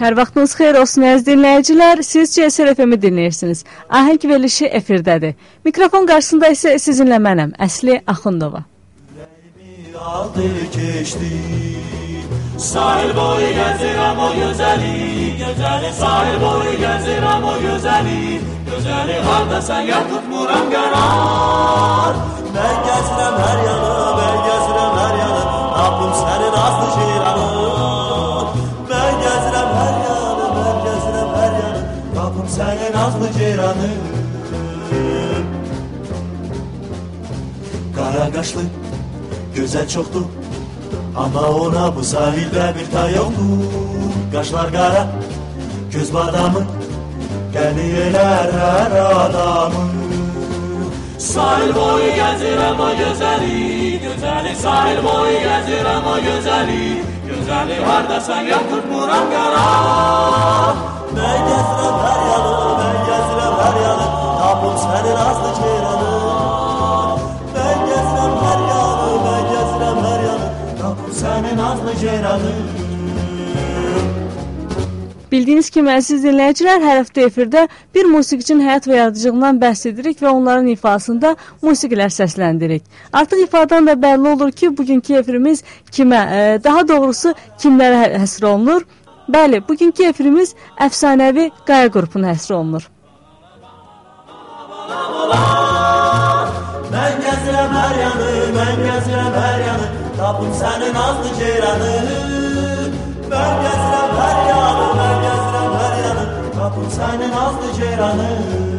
Hər vaxtınız xeyir olsun əziz dinləyicilər. Siz CSR FM-i dinləyirsiniz. Ahəng verilişi efirdədir. Mikrofon qarşısında isə sizinlə mənəm, Əsli Axundova. aldı keçdi Sahil boyu gəzirəm o gözəli Gözəli sahil boyu gəzirəm o gözəli Gözəli hardasan ya tutmuram qərar Mən gəzirəm hər yana, mən gəzirəm hər yana Tapım sənin aslı ceyranı sənin aslı ceyranı Qara qaşlı Gözəl çoxdur Amma ona bu sahildə bir tay yoxdur Qaşlar qara, göz badamı. Qəli elər hər adamı. Sahil boyu gəzirəm o gözəli Gözəli sahil boyu gəzirəm o gözəli Gözəli hardasan ya tutmuram qara Mən gəzirəm hər yanı, mən gəzirəm hər yanı Tapım sənin azlı ceyranı Ben gezirəm hər yanı, ben gezirəm hər yanı Tapım sənin azlı ceyranı Bildiyiniz kimi əziz dinləyicilər, hər həftə efirdə bir musiqiçinin həyat və yaradıcılığından bəhs edirik və onların ifasında musiqilər səsləndirik. Artıq ifadən də bəlli olur ki, bugünkü efirimiz kimə, e, daha doğrusu kimlərə hə- həsr olunur? Bəli, bugünkü efirimiz əfsanəvi Qaya qrupuna həsr olunur. Ben gezirəm hər yanı, ben gezirəm hər yanı Tapım sənin azlı ceyranı Ben gezirəm hər yanı, ben gezirəm hər yanı Tapım sənin azlı ceyranı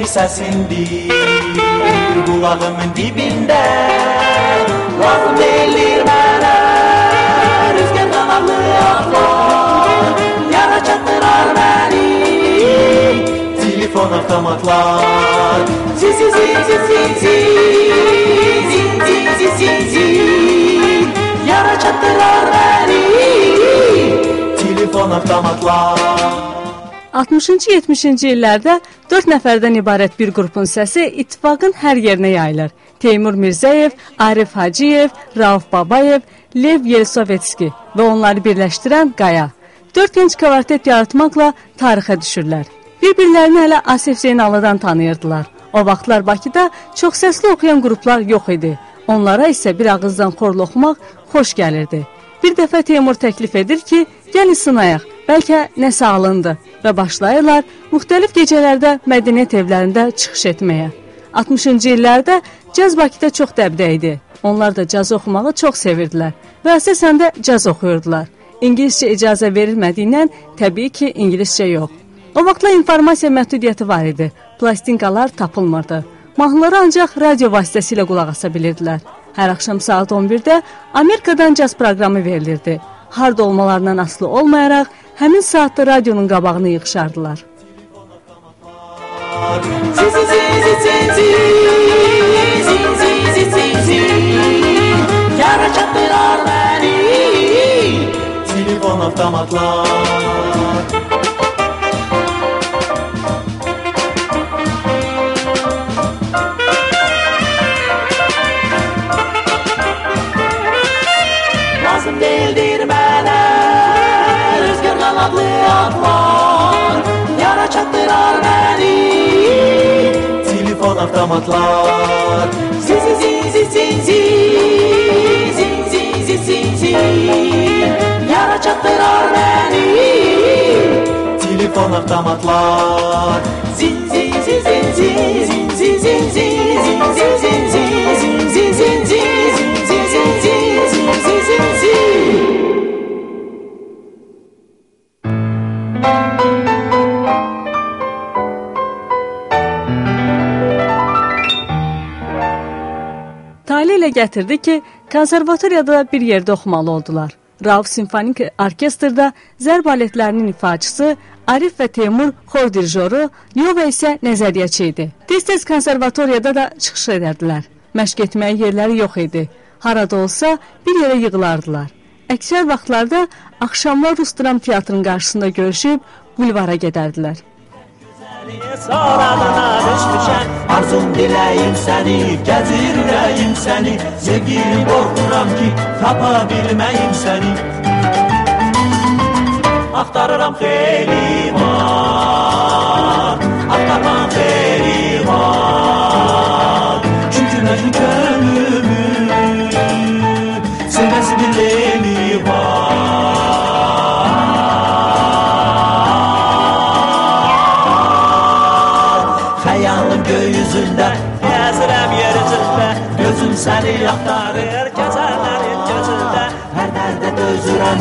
bisa sindir Kulağımın dibinde Laf delir bana Rüzgardan alır aklar Yana çattırar beni Telefon avtomatlar Zin zin zin zin zin zin Zin zin zin zin zin Yana çattırar beni Telefon avtomatlar 60-70-ci illərdə 4 nəfərdən ibarət bir qrupun səsi ittifaqın hər yerinə yayılır. Teymur Mirzəyev, Arif Hacıyev, Rauf Babayev, Lev Yelisovetski və onları birləşdirən Qaya. 4 gənc kvartet yaratmaqla tarixə düşürlər. Bir-birlərini hələ Asif Zeynallıdan tanıyırdılar. O vaxtlar Bakıda çox səsli oxuyan qruplar yox idi. Onlara isə bir ağızdan xorla oxumaq xoş gəlirdi. Bir dəfə Teymur təklif edir ki, gəlin sınayaq, bəlkə nəsə alındı və başlayırlar müxtəlif gecələrdə mədəniyyət evlərində çıxış etməyə. 60-cı illərdə caz Bakıda çox dəbdə idi. Onlar da caz oxumağı çox sevirdilər və əsasən də caz oxuyurdular. İngiliscə icazə verilmədiyindən təbii ki, ingiliscə yox. O vaxtlar informasiya məhdudiyyəti var idi. Plastinkalar tapılmırdı. Mahnıları ancaq radio vasitəsilə qulaq asa bilirdilər. Hər axşam saat 11-də Amerikadan caz proqramı verilirdi. Harda olmalarından asılı olmayaraq həmin saatda radionun qabağını yığışardılar. Zin zin zin zin zin avtomatlar Zin zin zin zin zin zin Zin zin zin zin Yara çattırar beni Telefon avtomatlar Zin zin zin zin zin Zin zin zin zin Zin zin zin zin Zin zin zin zin Zin zin zin zin Zin zin zin zin Tale ilə gətirdi ki, konservatoriyada bir yerdə oxumalı oldular. Rauf Simfonik Orkestrda zərb aletlərinin ifaçısı, Arif və Teymur xor dirijoru, Yova isə nəzəriyyəçi idi. Tez-tez konservatoriyada da çıxış edərdilər. Məşq etməyə yerləri yox idi. Harada olsa bir yerə yığılardılar. Əksər vaxtlarda axşamlar Rus dram teatrının qarşısında görüşüb bulvara gedərdilər. Soranına düşmüşəm Arzum diləyim səni Gəzir ürəyim səni qorxuram ki Tapa bilməyim səni Axtarıram xeyli var Axtarmam xeyli var Çünki məcnun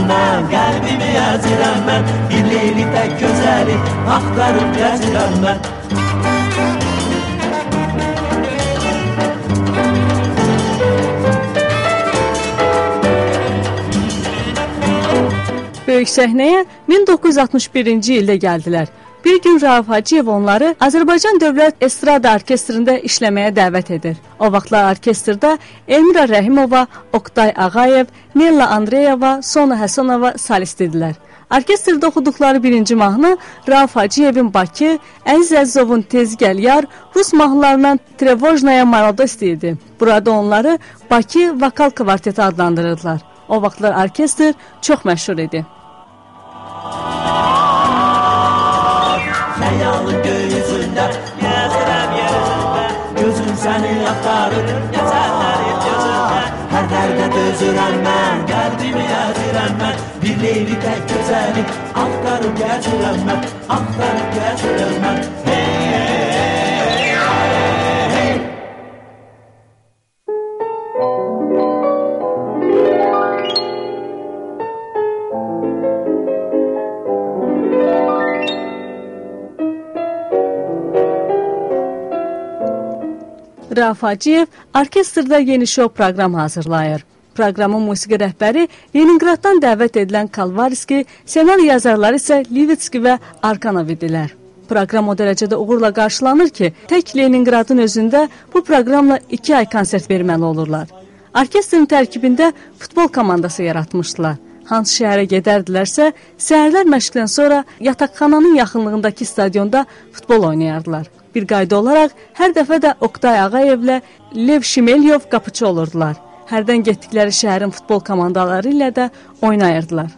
mən Qəlbimi əzirəm mən Bir leyli tək gözəli Axtarıb gəzirəm mən Böyük səhnəyə 1961-ci ildə gəldilər. Bir gün Rauf Hacıyev onları Azərbaycan Dövlət Estrada Orkestrində işləməyə dəvət edir. O vaxtlar orkestrdə Elmira Rəhimova, Oktay Ağayev, Nella Andreyeva, Sona Həsənova solist idilər. Orkestrdə oxuduqları birinci mahnı Rauf Hacıyevin Bakı, Əziz Əzizovun Tez gəl yar rus mahnılarından Trevojnaya Maladost idi. Burada onları Bakı vokal kvarteti adlandırırdılar. O vaxtlar orkestr çox məşhur idi. Xəyalın göyüzündə Gəzirəm yer üzündə Gözüm səni axtarır Gəzərlərin gözündə Hər dərdə dözürəm mən Qəlbimi əzirəm mən Bir leyli tək gözəli Axtarıb gəzirəm mən Axtarıb Rauf Hacıyev orkestrda yeni şou proqram hazırlayır. Proqramın musiqi rəhbəri Leningraddan dəvət edilən Kalvarski, ssenari yazarları isə Livitski və Arkanov idilər. Proqram o dərəcədə uğurla qarşılanır ki, tək Leningradın özündə bu proqramla 2 ay konsert verməli olurlar. Orkestrin tərkibində futbol komandası yaratmışdılar. Hansı şəhərə gedərdilərsə, səhərlər məşqdən sonra yataqxananın yaxınlığındakı stadionda futbol oynayardılar. Bir qayda olaraq hər dəfə də Oktay Ağayevlə Lev Şimelyov qapıçı olurdular. Hərdən getdikləri şəhərin futbol komandaları ilə də oynayırdılar.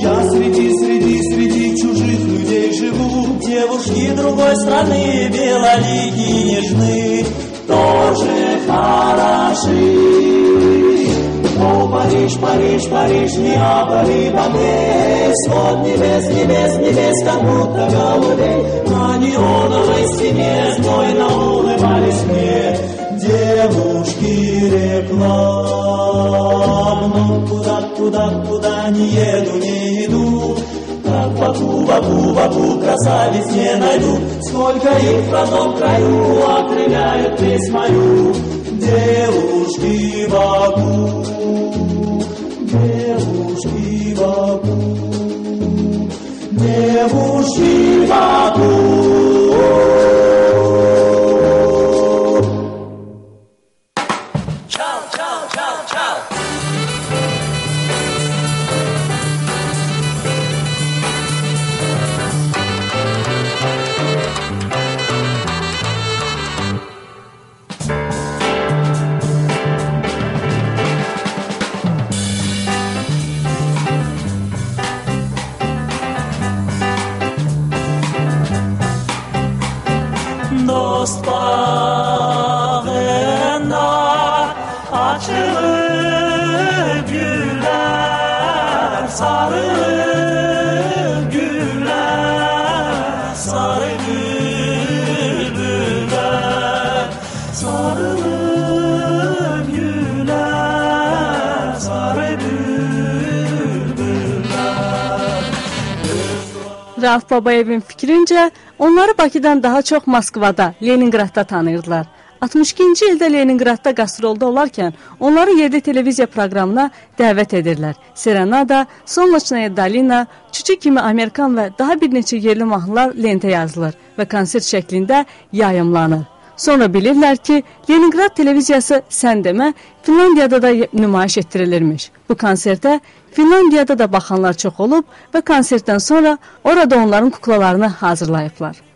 Я среди, среди, среди чужих людей живу Девушки другой страны, белоликие нежны Тоже хороши О, Париж, Париж, Париж, Неаполь и Бомбей Свод небес, небес, небес, как будто голубей. На неоновой стене знойно улыбались мне Девушки реклам. Но куда, куда, куда не еду, не иду. Как Баку, Баку, Баку, красавиц не найду. Сколько их в родном краю окрыляют песнь мою Deus que babu, Deus que babu, Deus que babu. Rauf Babayevin fikrincə, onları Bakıdan daha çox Moskvada, Leningradda tanıyırdılar. 62-ci ildə Leningradda qastrolda olarkən onları yerli televiziya proqramına dəvət edirlər. Serenada, Solnoçnaya Dalina, Çuçu kimi Amerikan və daha bir neçə yerli mahnılar lentə yazılır və konsert şəklində yayımlanır. Sonra bilirlər ki, Leningrad televiziyası sən demə Finlandiyada da nümayiş etdirilirmiş. Bu konsertə Finlandiyada da baxanlar çox olub və konsertdən sonra orada onların kuklalarını hazırlayıblar.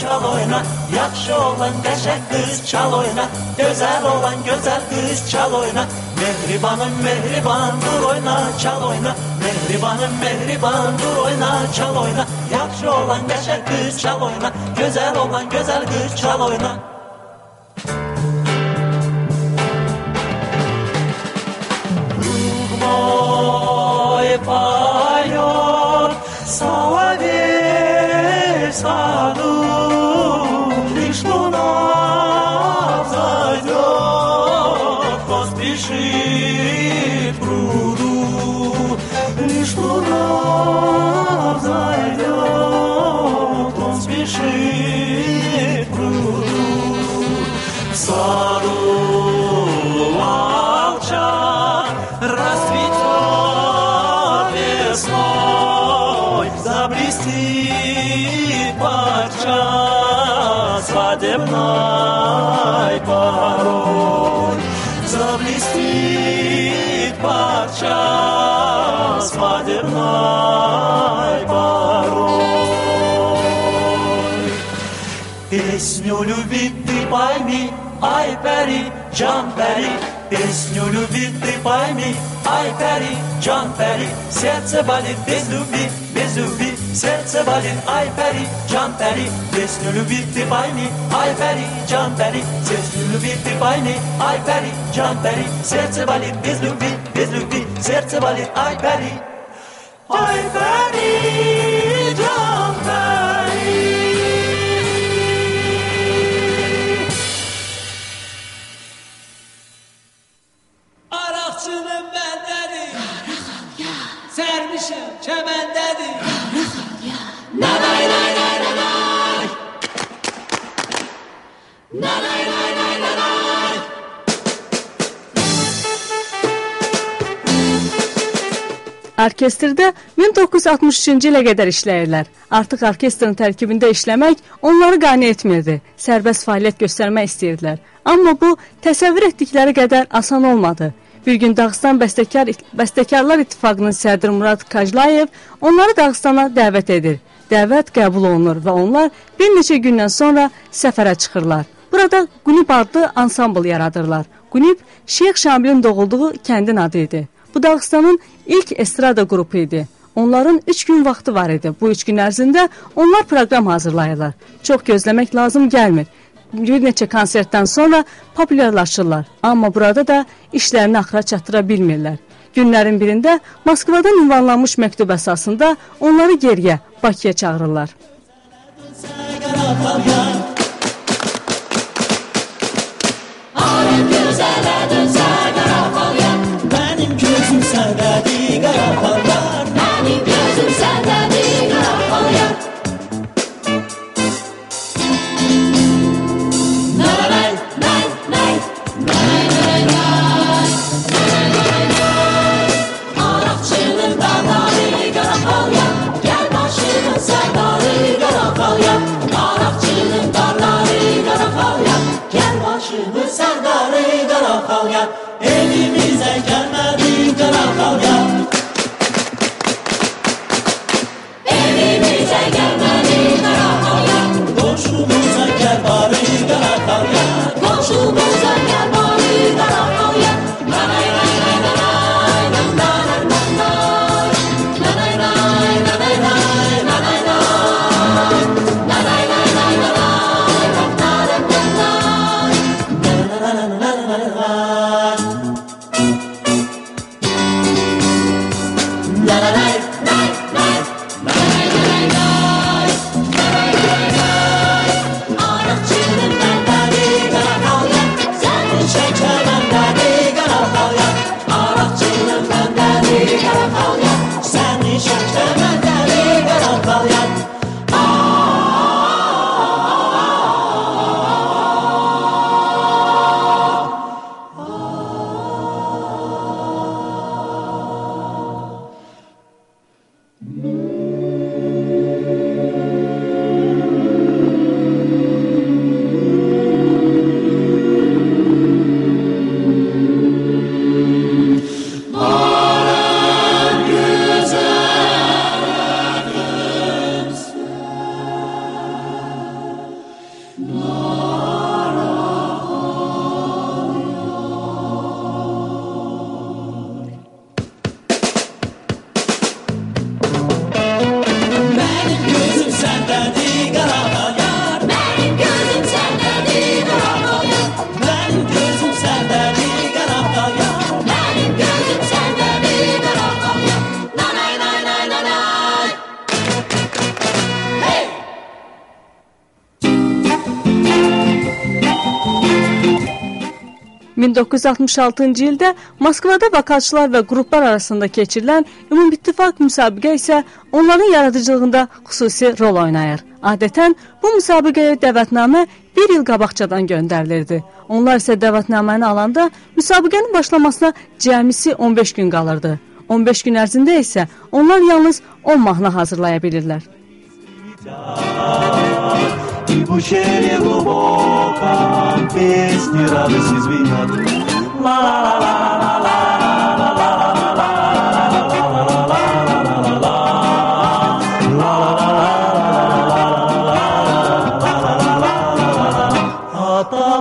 Çal oyna, yaxşı olan qəşəng qız çal oyna, gözəl olan gözəl qız çal oyna, mehribanım mehriban dur oyna, çal oyna, mehribanım mehriban dur oyna, çal oyna, yaxşı olan qəşəng qız çal oyna, gözəl olan gözəl qız çal oyna. Песню любви ты пойми, ай, пери, can peri, песню любви ты пойми, ай, пери, can peri, сердце болит без любви, без любви, сердце болит, ай, пери, can peri, песню любви ты пойми, ай, пери, can peri, песню любви ты пойми, ай, пери, can peri, сердце болит без любви, без любви, сердце болит, ай, пери, ай, пери, Orkestrdə 1963-cü ilə qədər işləyirlər. Artıq orkestrin tərkibində işləmək onları qane etmirdi. Sərbəst fəaliyyət göstərmək istəyirdilər. Amma bu təsəvvür etdikləri qədər asan olmadı. Bir gün Dağıstan Bəstəkar Bəstəkarlar İttifaqının sədri Murad Kajlayev onları Dağıstana dəvət edir. Dəvət qəbul olunur və onlar bir neçə gündən sonra səfərə çıxırlar. Burada Qunib adlı ansambl yaradırlar. Qunib Şeyx Şamilin doğulduğu kəndin adı idi. Bu Dağıstanın ilk estrada qrupu idi. Onların 3 gün vaxtı var idi. Bu 3 gün ərzində onlar proqram hazırlayırlar. Çox gözləmək lazım gəlmir. Bir neçə konsertdən sonra populyarlaşırlar. Amma burada da işlərini axıra çatdıra bilmirlər. Günlərin birində Moskvadan ünvanlanmış məktub əsasında onları geriyə Bakıya çağırırlar. 1966-cı ildə Moskvada vokalçılar və qruplar arasında keçirilən ümumüttifaq müsabiqə isə onların yaradıcılığında xüsusi rol oynayır. Adətən bu müsabiqəyə dəvətnamə bir il qabaqcadan göndərilirdi. Onlar isə dəvətnaməni alanda müsabiqənin başlamasına cəmisi 15 gün qalırdı. 15 gün ərzində isə onlar yalnız 10 mahnı hazırlaya bilirlər. И в ущелье глубоком песни радости звенят. А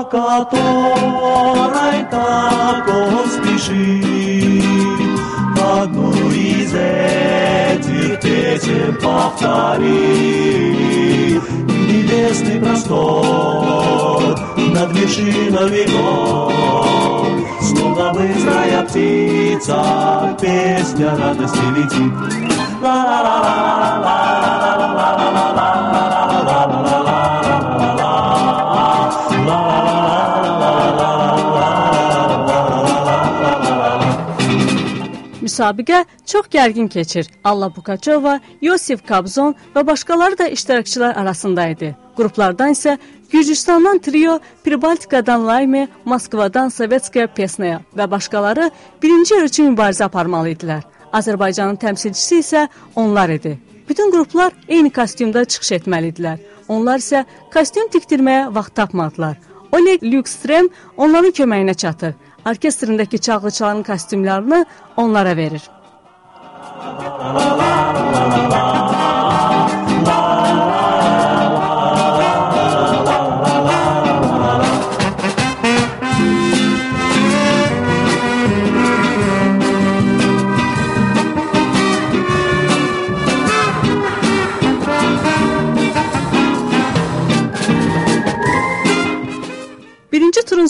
которой так он спешит, одну из этих песен повтори. Небесный простор над вершинами гор, Словно быстрая птица, песня радости летит. Müsabiqə çox gərgin keçir. Alla Pukaçova, Yosif Kabzon və başqaları da iştirakçılar arasında idi. Qruplardan isə Gürcüstandan trio, Pribaltikadan Layme, Moskvadan Sovetskaya Pesnaya və başqaları birinci yer üçün mübarizə aparmalı idilər. Azərbaycanın təmsilçisi isə onlar idi. Bütün qruplar eyni kostyumda çıxış etməli idilər. Onlar isə kostyum tikdirməyə vaxt tapmadılar. Oleg Lükstrem onların köməyinə çatır. Orkestrindəki çalğıçıların kostyumlarını onlara verir. Birinci turun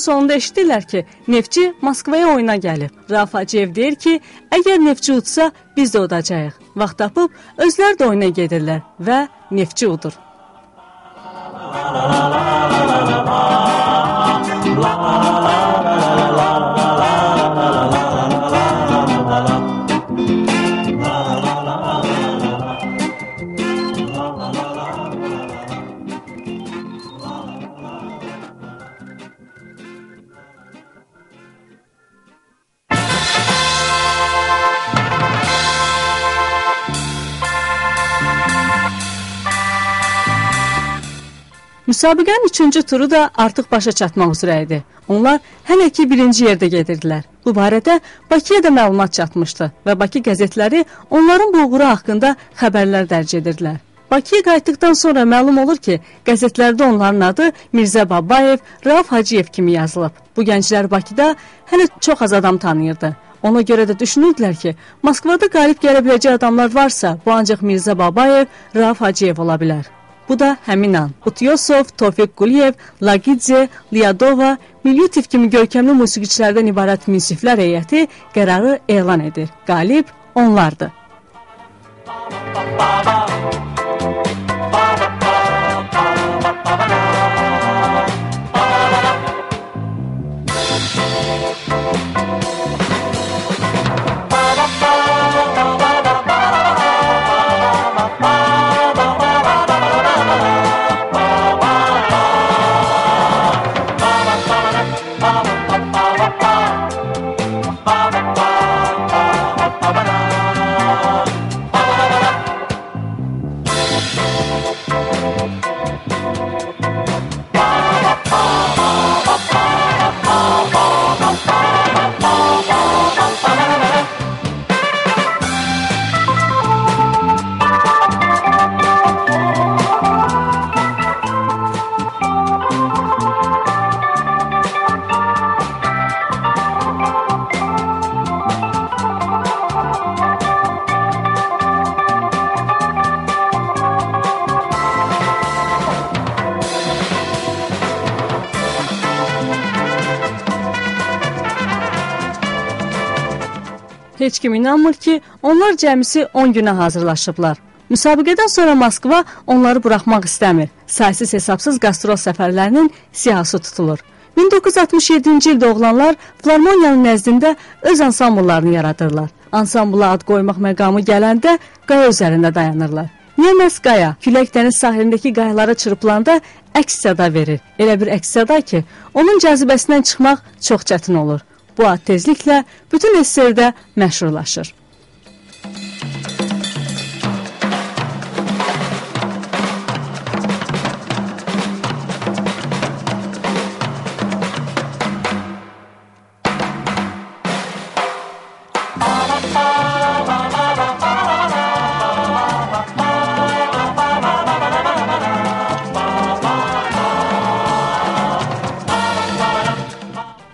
sonunda eşidirlər ki, Neftçi Moskvaya oyuna gəlib. Rauf Hacıyev deyir ki, əgər Neftçi udsa, biz də udacağıq. Vaxt tapıb özləri də oyuna gedirlər və Neftçi udur. Müsabiqənin üçüncü turu da artıq başa çatmaq üzrə idi. Onlar hələ ki birinci yerdə gedirdilər. Bu barədə Bakıya da məlumat çatmışdı və Bakı qəzetləri onların bu uğuru haqqında xəbərlər dərc edirdilər. Bakıya qayıtdıqdan sonra məlum olur ki, qəzetlərdə onların adı Mirzə Babayev, Rauf Hacıyev kimi yazılıb. Bu gənclər Bakıda hələ çox az adam tanıyırdı. Ona görə də düşünürdülər ki, Moskvada qalib gələ biləcək adamlar varsa, bu ancaq Mirzə Babayev, Rauf Hacıyev ola bilər. Bu da həmin an. Butyosov, Tofiq Quliyev, Lagidze, Liyadova, Milyutiv kimi görkəmli musiqiçilərdən ibarət münsiflər heyəti qərarı elan edir. Qalib onlardır. Heç kim inanmır ki, onlar cəmisi 10 günə hazırlaşıblar. Müsabiqədən sonra Moskva onları buraxmaq istəmir. Saysız hesabsız qastrol səfərlərinin siyahısı tutulur. 1967-ci ildə oğlanlar Filarmoniyanın nəzdində öz ansambllarını yaradırlar. Ansambla ad qoymaq məqamı gələndə qaya üzərində dayanırlar. Məhz qaya? Külək dəniz sahilindəki qayalara çırpılanda əks səda verir. Elə bir əks səda ki, onun cazibəsindən çıxmaq çox çətin olur. Bu ad tezliklə bütün SSR-də məşhurlaşır. –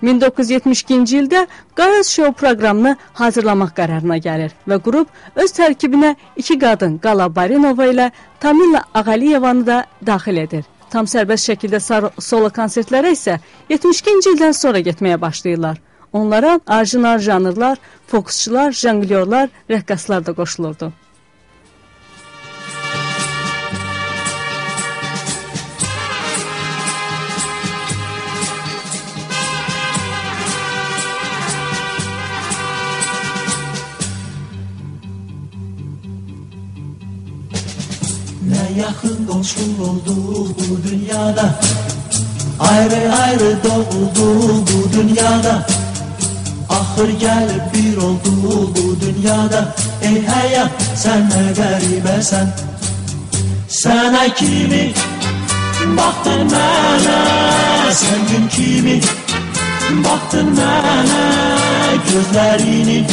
1972-ci ildə Qaras Show proqramını hazırlamaq qərarına gəlir və qrup öz tərkibinə iki qadın Qala Barinova ilə Tamila Ağaliyevanı da daxil edir. Tam sərbəst şəkildə solo konsertlərə isə 72-ci ildən sonra getməyə başlayırlar. Onlara orijinal janrlar, fokusçular, janglyorlar, rəqqaslar da qoşulurdu. Yakın komşu olduk bu dünyada. Ayrı ayrı doğulduk bu dünyada. Ahır gelip bir olduk bu dünyada. Ey hayat sen ne garibesen Sana kimi baktın bana? Sen gün kimi baktın bana? Gözlerinin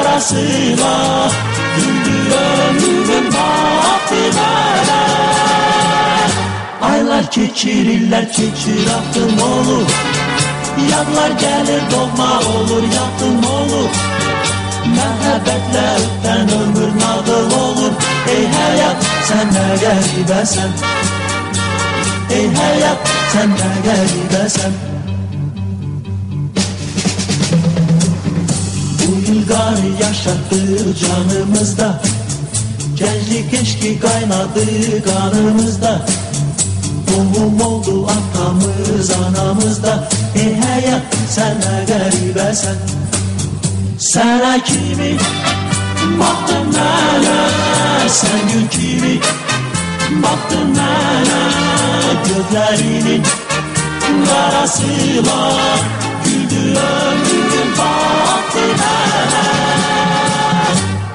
arasına Güldü ömrümün baktı bana Aylar keçirirler keçir aklım olur. Yadlar gelir doğma olur yakın olur Məhəbbətlə ötən ömür nağıl olur. Ey həyat sən nə qəribəsən Ey həyat sən nə qəribəsən Bu ilgar yaşattı canımızda Gençlik eşki kaynadı kanımızda. Doğum oldu atamız anamızda. Ey hayat sen ne garibesen Sana kimi? Baktın nana Sen gün kimi? Baktın nana Gözlerinin karasıyla Güldü ömrümün baktı nana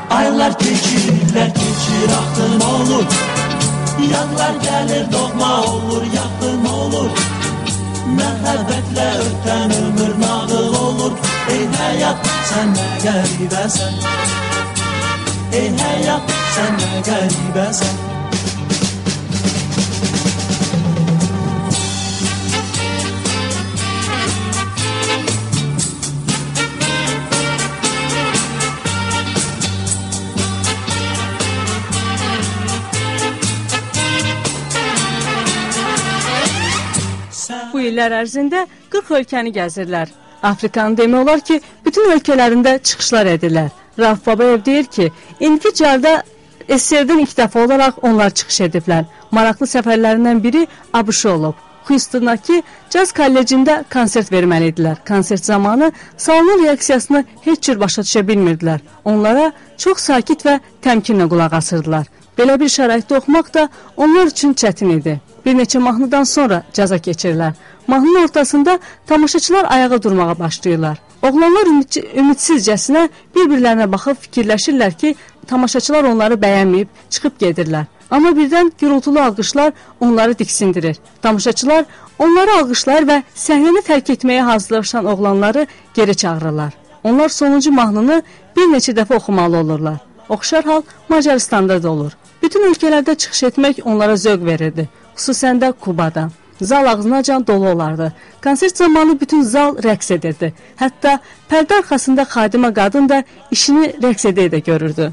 Aylar geçirirler geçir aklım olur. Yanlar gelir doğma olur yakın olur. Məhəbbətlə ötən ömür nağıl olur. Ey həyat sən nə qəribəsən Ey həyat sən nə qəribəsən illər ərzində 40 ölkəni gəzirlər. Afrikanı demək olar ki, bütün ölkələrində çıxışlar edirlər. Rauf Babayev deyir ki, indiki cəldə SSR-dən ilk dəfə olaraq onlar çıxış ediblər. Maraqlı səfərlərindən biri ABŞ olub. Houstondakı Caz kollecində konsert verməli idilər. Konsert zamanı salonun reaksiyasını heç cür başa düşə bilmirdilər. Onlara çox sakit və təmkinlə qulaq asırdılar. Belə bir şəraitdə oxumaq da onlar üçün çətin idi. Bir neçə mahnıdan sonra caza keçirlər. Mahnının ortasında tamaşaçılar ayağa durmağa başlayırlar. Oğlanlar ümid ümidsizcəsinə bir-birlərinə baxıb fikirləşirlər ki, tamaşaçılar onları bəyənməyib çıxıb gedirlər. Amma birdən gürültülü alqışlar onları diksindirir. Tamaşaçılar onları alqışlayır və səhnəni tərk etməyə hazırlaşan oğlanları geri çağırırlar. Onlar sonuncu mahnını bir neçə dəfə oxumalı olurlar. Oxşar hal Macaristanda da olur. Bütün ölkələrdə çıxış etmək onlara zövq verirdi, xüsusən də Kubada. Zal ağzınacan dolu olardı. Konsert zamanı bütün zal rəqs edirdi. Hətta pərdə arxasında xadimə qadın da işini rəqs edə-edə görürdü.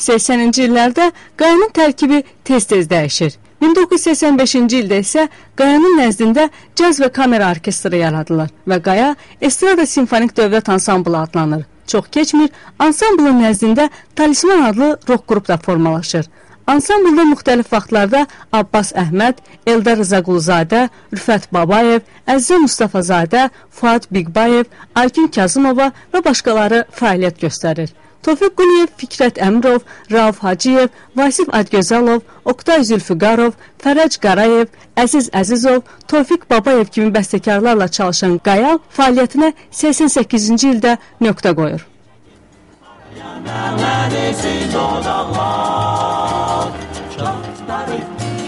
80-ci illərdə qayanın tərkibi tez-tez dəyişir. 1985-ci ildə isə Qayanın nəzdində caz və kamera orkestri yaradılır və Qaya Estrada Simfonik Dövlət Ansamblı adlanır. Çox keçmir, ansamblın nəzdində Talisman adlı rock qrup da formalaşır. Ansamblda müxtəlif vaxtlarda Abbas Əhməd, Eldar Rızaquluzadə, Rüfət Babayev, Əzizə Mustafazadə, Fuad Biqbayev, Aykin Kazımova və başqaları fəaliyyət göstərir. Tofiq Quliyev, Fikrət Əmrov, Rauf Hacıyev, Vasif Adgözəlov, Oktay Zülfüqarov, Fərəc Qarayev, Əziz Əzizov, Tofiq Babayev kimi bəstəkarlarla çalışan Qaya fəaliyyətinə 88-ci ildə nöqtə qoyur.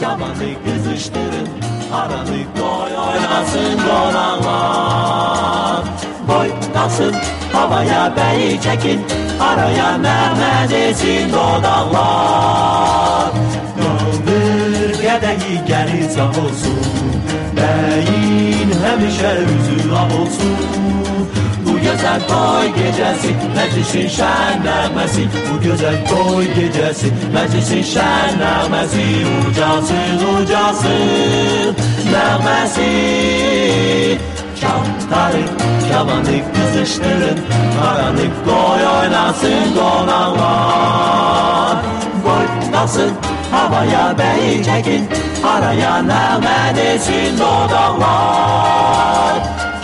Kabanı kızıştırın Aranı koy oynasın donanlar Boynasın havaya beyi çekin. Araya neredesin dodaklar Döndür gedeyi geri sağ olsun. Beyin hemişe yüzü av olsun. Bu güzel toy gecesi Meclisin şen nəğməsi Bu güzel toy gecesi Meclisin şen nəğməsi Ucasın ucasın nəğməsi Tarık Yabanlık kızıştırın. Karanlık gol oynasın donanlar Gol nasıl? Havaya beyi çekin. Araya nağmen esin donanlar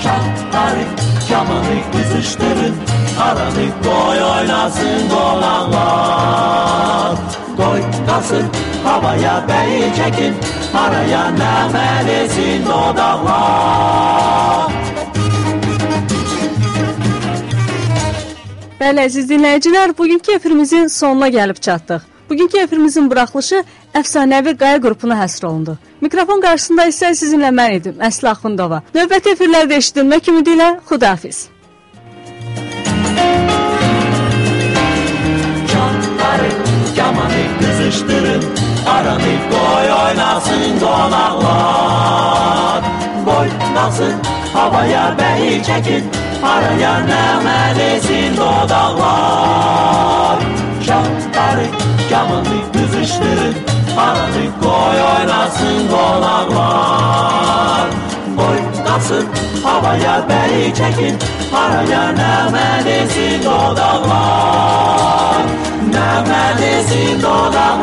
Şah Tarık Yabanlık kızıştırın. Karanlık gol oynasın donanlar Gol nasıl? Havaya beyi çekin. Araya nağmen esin donanlar Bəli, əziz dinləyicilər, bugünkü efirimizin sonuna gəlib çatdıq. Bugünkü efirimizin buraxılışı əfsanəvi Qaya qrupuna həsr olundu. Mikrofon qarşısında isə sizinlə mən idim, Əsli Axundova. Növbəti efirlərdə eşidilmək ümidi ilə xudahafiz. Çanları kamanı kızıştırın Aranı koy oynasın konaklar oynasın Havaya beyi çekin. Araya nəməlisin dodaqlar Şahtarı, gamını büzüşdürün Aranı qoy oynasın qonaqlar Oynasın havaya beyi çekin. Araya nəməlisin dodaqlar Nəməlisin dodaqlar